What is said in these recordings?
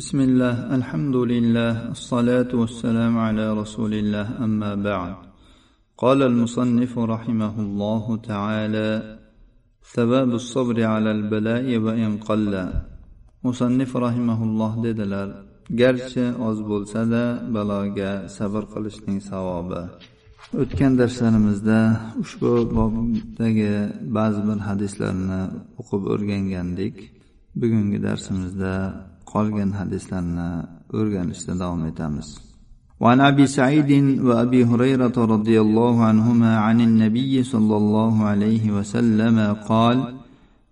بسم الله الحمد لله الصلاة والسلام على رسول الله أما بعد قال المصنف رحمه الله تعالى ثواب الصبر على البلاء وإن قل مصنف رحمه الله dedilar garchi oz bo'lsada baloga sabr qilishning savobi o'tgan darslarimizda ushbu bobdagi ba'zi bir hadislarni o'qib o'rgangandik bugungi darsimizda qolgan hadislarni o'rganishda davom etamiz. وعن ابي سعيد وابي هريره رضي الله عنهما عن النبي صلى الله عليه وسلم قال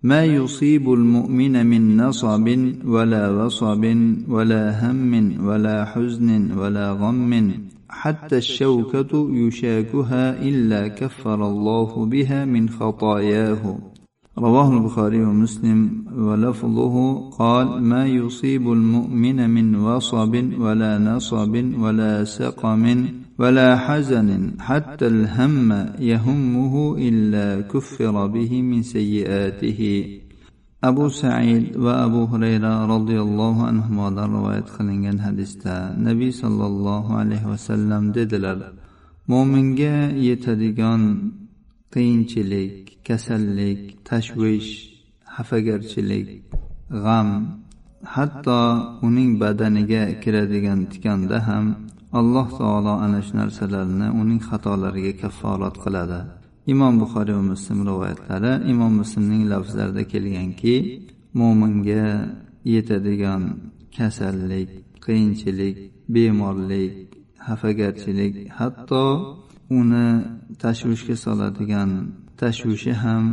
ما يصيب المؤمن من نصب ولا وصب ولا هم ولا حزن ولا غم حتى الشوكه يشاكها الا كفر الله بها من خطاياه رواه البخاري ومسلم ولفظه قال ما يصيب المؤمن من وصب ولا نصب ولا سقم ولا حزن حتى الهم يهمه إلا كفر به من سيئاته. أبو سعيد وأبو هريرة رضي الله عنهما رواية قلنgan hadisda nabiy sollallohu alayhi vasallam dedilar mo'minga yetadigan qiyinchilik kasallik tashvish xafagarchilik g'am hatto uning badaniga kiradigan tikanda ham alloh taolo ana shu narsalarni uning xatolariga kafforat qiladi. Imom buxoriy va muslim rivoyatlari imom muslimning lafzlarida kelganki mo'minga yetadigan kasallik qiyinchilik bemorlik xafagarchilik hatto uni tashvishga soladigan tashvishi ham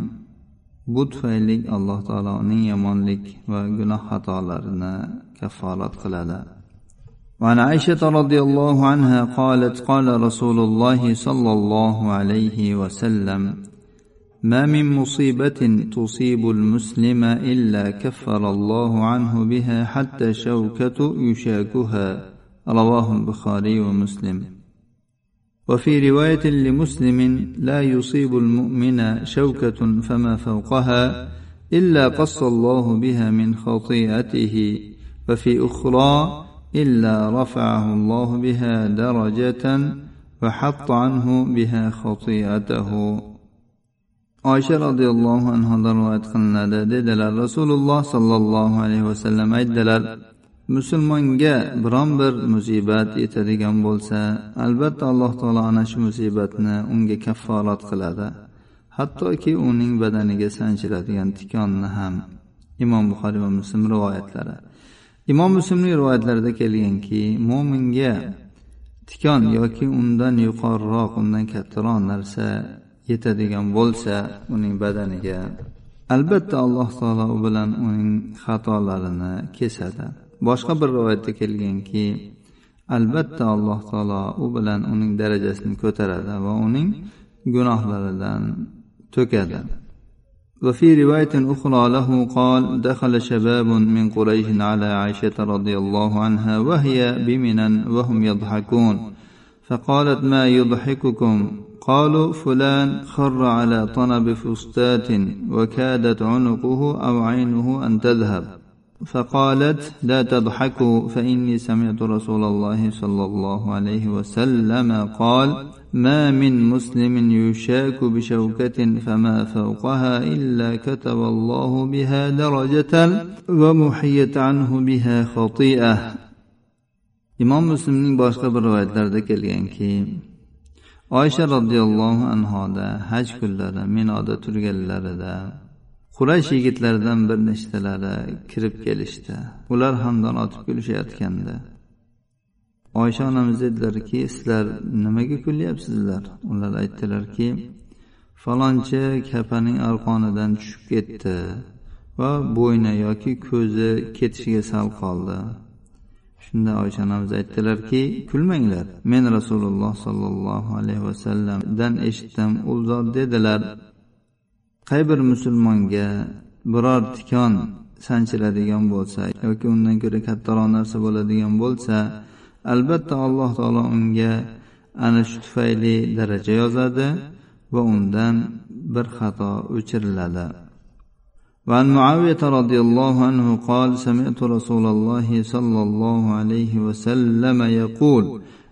bu tufayli alloh taolo uning yomonlik va gunoh xatolarini kafforat qiladi وعن عائشة رضي الله عنها قالت قال رسول الله صلى الله عليه وسلم ما من مصيبة تصيب المسلم إلا كفر الله عنه بها حتى شوكة يشاكها رواه البخاري ومسلم وفي رواية لمسلم لا يصيب المؤمن شوكة فما فوقها إلا قص الله بها من خطيئته وفي أخرى إلا رفعه الله بها درجة وحط عنه بها خطيئته. oysha roziyallohu anhudan rivoyat qilinadi dedilar rasululloh sollallohu alayhi vasallam aytdilar musulmonga biron bir musibat yetadigan bo'lsa albatta alloh taolo ana shu musibatni unga kafforat qiladi. Hattoki uning badaniga sanchiladigan tikonni ham imom buxoriy va muslim rivoyatlari. Imom muslimning rivoyatlarida kelganki mo'minga tikon yoki undan yuqoriroq undan kattaroq narsa yetadigan bo'lsa uning badaniga albatta alloh taolo u bilan uning xatolarini kesadi. Boshqa bir rivoyatda kelganki albatta alloh taolo u bilan uning darajasini ko'taradi va uning gunohlaridan to'kadi. وفي رواية أخرى له قال دخل شباب من قريش على عائشة رضي الله عنها وهي بمنا وهم يضحكون فقالت ما يضحككم قالوا فلان خر على طنب فستات وكادت عنقه أو عينه أن تذهب فقالت لا تضحكوا فإني سمعت رسول الله صلى الله عليه وسلم قال ما من مسلم يشاك بشوكة فما فوقها إلا كتب الله بها درجة ومحيت عنه بها خطيئة. imom muslimning boshqa bir rivoyatlarida kelganki oysha roziyallohu anhoda haj kunlari minoda turganlarida quraysh yigitlaridan bir nechtalari kirib kelishdi. Ular hamdon otib kulishayotganda oysha onamiz dedilarki sizlar nimaga kulyapsizlar? Ular aytdilarki falonchi kapaning arqonidan tushib ketdi va bo'yni yoki ko'zi ketishiga sal qoldi. Shunda oysha onamiz aytdilarki kulmanglar men rasululloh sollallohu alayhi vasallamdan eshitdim u zot dedilar. qay bir musulmonga biror tikon sanchiladigan bo'lsa yoki undan ko'ra kattaroq narsa bo'ladigan bo'lsa albatta alloh taolo unga ana shu tufayli daraja yozadi va undan bir xato o'chiriladi وعن معاوية رضي الله عنه قال سمعت رسول الله صلى الله عليه وسلم يقول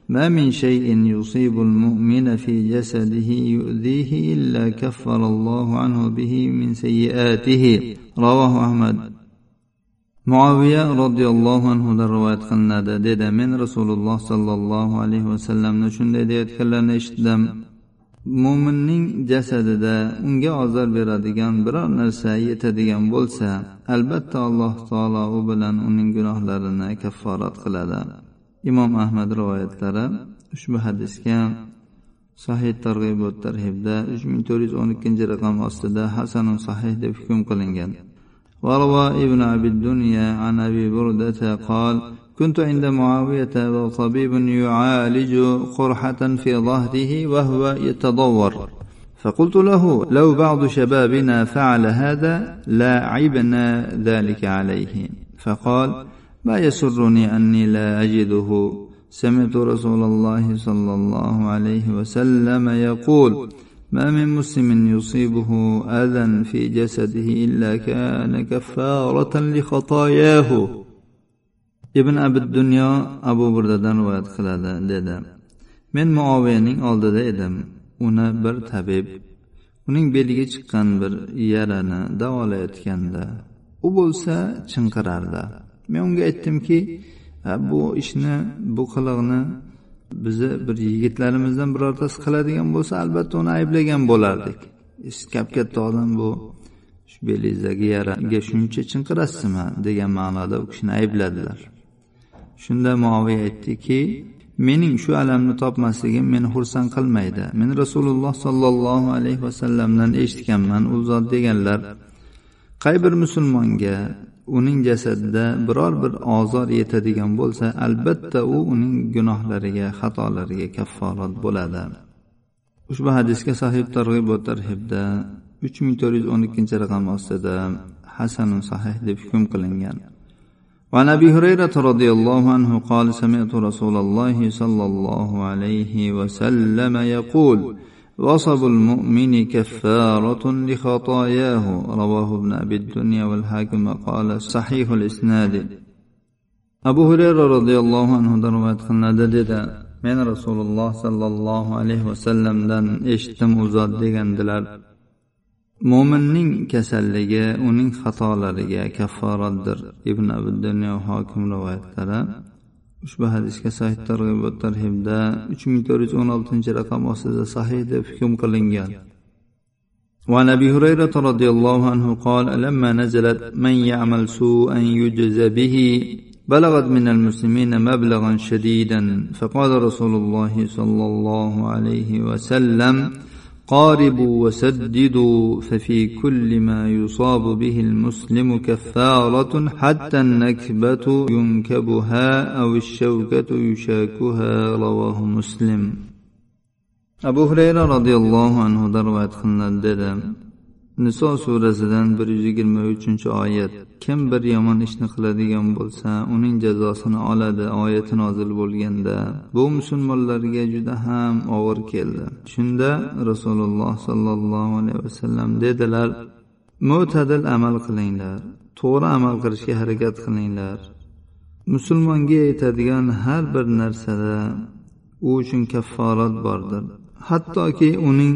ما من شيء يصيب المؤمن في جسده يؤذيه إلا كفر الله عنه به من سيئاته رواه أحمد muaviya roziyallohu anhudan rivoyat qilinadi dedi men rasululloh sollallohu alayhi vasallamni shunday deyayotganlarini eshitdim mo'minning jasadida unga ozor beradigan biror narsa yetadigan bo'lsa albatta alloh taolo u bilan uning gunohlarini kafforat qiladi imom ahmad rivoyatlari ushbu hadisga sahih targ'ibot tarhibda uch ming to'rt yuz o'n ikkinchi raqam ostida hasanun sahih deb hukm qilingan وروى ابن أبي الدنيا عن أبي بردة قال كنت عند معاوية وطبيب يعالج قرحة في ظهره وهو يتضور فقلت له لو بعض شبابنا فعل هذا لا عبنا ذلك عليه فقال ما يسرني أني لا أجده سمعت رسول الله صلى الله عليه وسلم يقول ما من مسلم يصيبه أذى في جسده إلا كان كفارة لخطاياه ibn abid dunyo abu burdadan rivoyat qiladi dedi men muoviyaning oldida edim uni bir tabib uning beliga chiqqan bir yarani davolayotganda u bo'lsa chinqirardi Men unga aytdimki bu ishni bu qiliqni bizni bir yigitlarimizdan birortasi qiladigan bo'lsa albatta uni ayblagan bo'lardik. Kap katta odam bu shu belingizdagi yaraga shuncha chinqirasizmi? degan ma'noda u kishini aybladilar. Shunda muaviya aytdiki mening shu alamni topmasligim meni xursand qilmaydi. Men rasululloh sollallohu alayhi vasallamdan eshitganman u zot deganlar qay bir musulmonga uning jasadida biror bir ozor yetadigan bo'lsa albatta u uning gunohlariga xatolariga kafforat bo'ladi ushbu hadisga sahih targ'ib va tarhibda uch ming to'rt yuz o'n ikkinchi raqam ostida hasanun sahih deb hukm qilingan وعن ابي هريره رضي الله عنه قال سمعت رسول الله صلى الله عليه وسلم يقول وصب المؤمن كفارة لخطاياه رواه ابن أبي الدنيا والحاكم قال صحيح الإسناد أبو هريرة رضي الله عنه روايات قilnadi dedi men rasululloh sollallohu alayhi vasallamdan eshitdim u zot degandilar mo'minning kasalligi uning xatolariga kafforatdir ibn abu dunyo hokim rivoyatlari Ushbu hadisga sahih targ'ib tarhibda uch ming to'rt yuz o'n oltinchi raqam ostida sahih deb hukm qilingan. وعن ابي هريره رضي الله عنه قال لما نزلت من يعمل سوءا يجزى به بلغت من المسلمين مبلغا شديدا فقال رسول الله صلى الله عليه وسلم قاربوا وسددوا ففي كل ما يصاب به المسلم كفارة حتى النكبة ينكبها أو الشوكة يشاكها رواه مسلم. أبو هريرة رضي الله عنه دروات خلنا الددم niso surasidan bir yuz yigirma uchinchi oyat. Kim bir yomon ishni qiladigan bo'lsa uning jazosini oladi oyati nozil bo'lganda. Bu musulmonlarga juda ham og'ir keldi. Shunda rasululloh sollallohu alayhi vasallam dedilar mo'tadil amal qilinglar to'g'ri amal qilishga harakat qilinglar. Musulmonga yetadigan har bir narsada u uchun kafforat bordir. Hattoki uning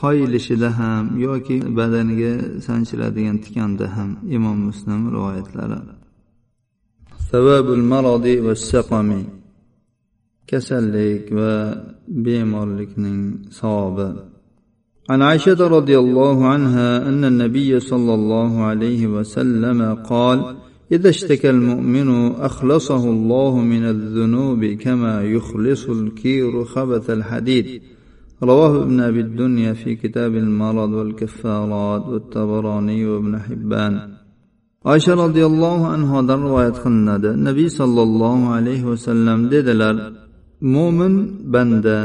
toyilishida ham yoki badaniga sanchiladigan tikanda ham imom muslim rivoyatlari sababul marodi va saqami kasallik va bemorlikning savobi عن عائشة رضي الله عنها أن النبي صلى الله عليه وسلم قال إذا اشتكى المؤمن أخلصه الله من الذنوب كما يخلص الكير خبث الحديد رواه ابن أبي الدنيا في كتاب المرض والكفارات والطبراني وابن حبان oysha roziyallohu anhodan rivoyat qilinadi nabiy sollallohu alayhi vasallam dedilar mo'min banda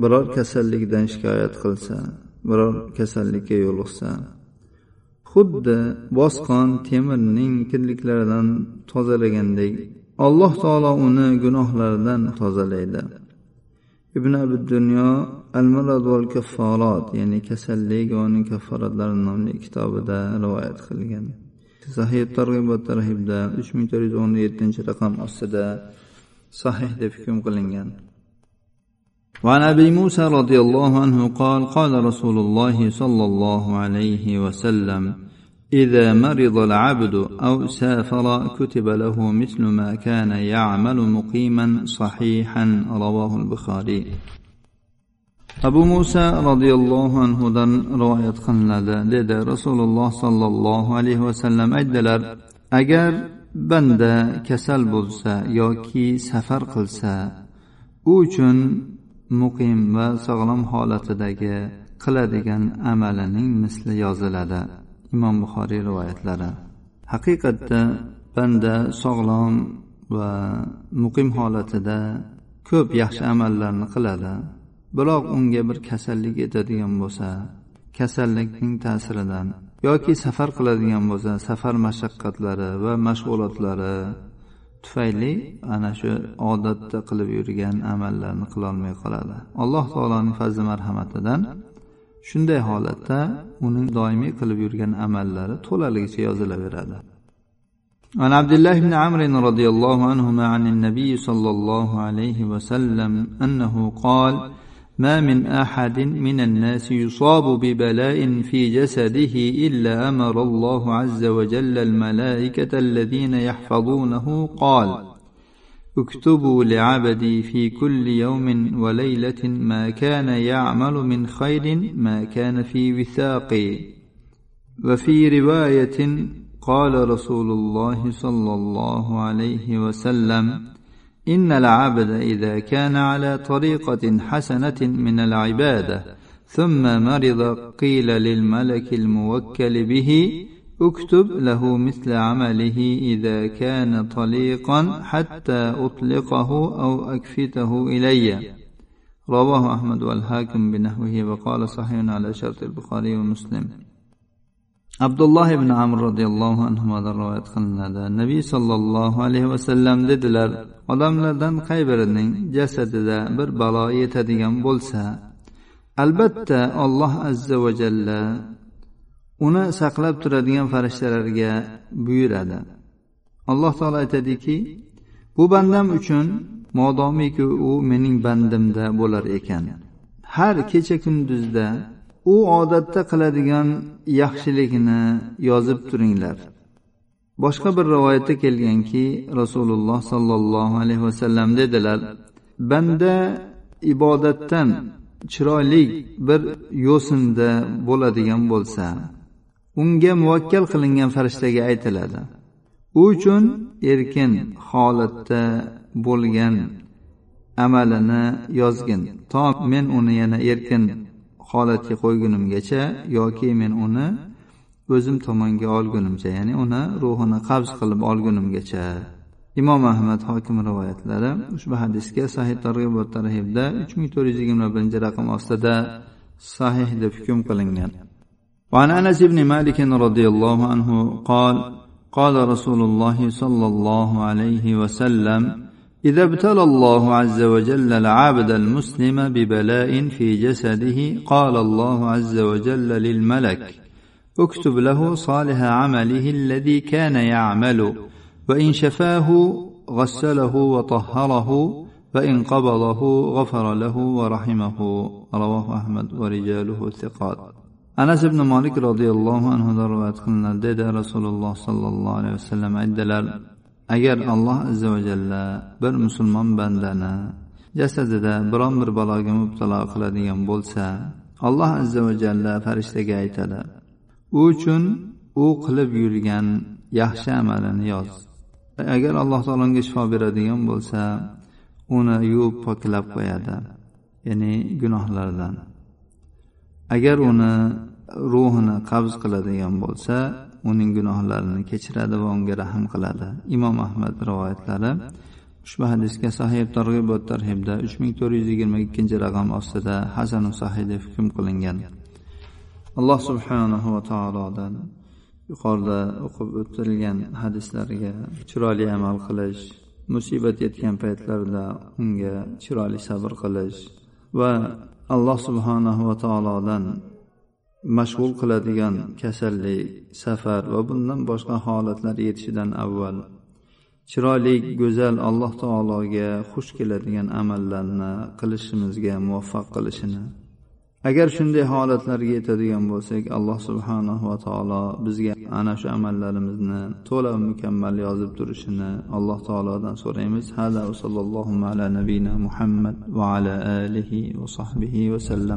biror kasallikdan shikoyat qilsa biror kasallikka yo'liqsa xuddi bosqon temirning kirliklaridan tozalagandek alloh taolo uni gunohlaridan tozalaydi ibn abi dunyo المرض والكفارات يعني كسل كسلق وان كفرت لرنم لكتاب دا رواية خلقان صحيح الترغيب والترهيب دا إش من تريزوني 3417 رقم اصدا صحيح دا فيكم قلنجان وعن أبي موسى رضي الله عنه قال قال رسول الله صلى الله عليه وسلم إذا مرض العبد أو سافر كتب له مثل ما كان يعمل مقيما صحيحا رواه البخاري abu muso roziyallohu anhudan rivoyat qilinadi dedi. Rasululloh sollallohu alayhi vasallam aytdilar agar banda kasal bo'lsa yoki safar qilsa u uchun muqim va sog'lom holatidagi qiladigan amalining misli yoziladi. Imom buxoriy rivoyatlari. Haqiqatda banda sog'lom va muqim holatida ko'p yaxshi amallarni qiladi. biroq unga bir kasallik yetadigan bo'lsa kasallikning ta'siridan yoki safar qiladigan bo'lsa safar mashaqqatlari va mashg'ulotlari tufayli ana shu odatda qilib yurgan amallarni qilolmay qoladi alloh taoloning fazli marhamatidan shunday holatda uning doimiy qilib yurgan amallari to'laligicha yozilaveradi عن عبد الله بن عمرو رضي الله عنهما عن النبي صلى الله عليه وسلم انه قال ما من أحد من الناس يصاب ببلاء في جسده إلا أمر الله عز وجل الملائكة الذين يحفظونه قال اكتبوا لعبدي في كل يوم وليلة ما كان يعمل من خير ما كان في وثاق. وفي رواية قال رسول الله صلى الله عليه وسلم إن العبد إذا كان على طريقة حسنة من العبادة. ثم مرض قيل للملك الموكل به اكتب له مثل عمله إذا كان طليقا حتى أطلقه أو أكفته إلي. رواه أحمد والحاكم بنحوه وقال صحيح على شرط البخاري ومسلم. Abdulloh ibn amr roziyallohu anhudan rivoyat qilinadi. Nabiy sollallohu alayhi vasallam dedilar odamlardan qay birining jasadida bir balo yetadigan bo'lsa albatta olloh azza va jalla uni saqlab turadigan farishtalarga buyuradi. Alloh taolo aytadiki bu bandam uchun modomiki u mening bandimda bo'lar ekan. Har kecha kunduzda u odatda qiladigan yaxshilikni yozib turinglar. Boshqa bir rivoyatda kelganki rasululloh sollallohu alayhi vasallam dedilar banda ibodatdan chiroyli bir yo'sinda bo'ladigan bo'lsa unga muvakkal qilingan farishtaga aytiladi. U uchun erkin holatda bo'lgan amalini yozgin. To men uni yana erkin holatga qo'ygunimgacha yoki men uni o'zim tomonga olgunimcha ya'ni uni ruhini qabz qilib olgunimgacha imom ahmad hokim rivoyatlari ushbu hadisga sahih targ'ib va tarhibda uch ming to'rt yuz yigirma birinchi raqam ostida sahih deb hukm qilingan وعن انس بن مالك رضي الله عنه قال قال رسول الله صلى الله عليه وسلم إذا ابتلى الله عز وجل العبد المسلم ببلاء في جسده قال الله عز وجل للملك اكتب له صالح عمله الذي كان يعمل وإن شفاه غسله وطهره فإن قبضه غفر له ورحمه. رواه أحمد ورجاله ثقات. anas ibn molik roziyallohu anhudan rivoyat qilinadi dedi rasululloh sollallohu alayhi vasallam aytdilar agar alloh azza va jalla bir musulmon bandani jasadida biron bir baloga mubtalo qiladigan bo'lsa alloh azza va jalla farishtaga aytadi u uchun u qilib yurgan yaxshi amalini yoz. Agar alloh taolo unga shifo beradigan bo'lsa uni yuvib poklab qo'yadi ya'ni gunohlardan. Agar uni ruhini qabz qiladigan bo'lsa uning gunohlarini kechiradi va unga rahm qiladi. Imom ahmad rivoyatlari ushbu hadisga sahih targ'ib va tarhibda uch ming to'rt yuz yigirma ikkinchi raqam ostida hasanu sahiy deb hukm qilingan. Alloh subhanahu va taolodan yuqorida o'qib o'tilgan hadislarga chiroyli amal qilish musibat yetgan paytlarda unga chiroyli sabr qilish va alloh subhanahu va taolodan mashg'ul qiladigan kasallik safar va bundan boshqa holatlar yetishidan avval chiroyli go'zal alloh taologa xush keladigan amallarni qilishimizga muvaffaq qilishini. Agar shunday holatlarga yetadigan bo'lsak alloh subhanahu va taolo bizga ana shu amallarimizni to'la mukammal yozib turishini alloh taolodan so'raymiz. Hada va sallallohu ala nabiyina muhammad va ala alihi va sahbihi vasallam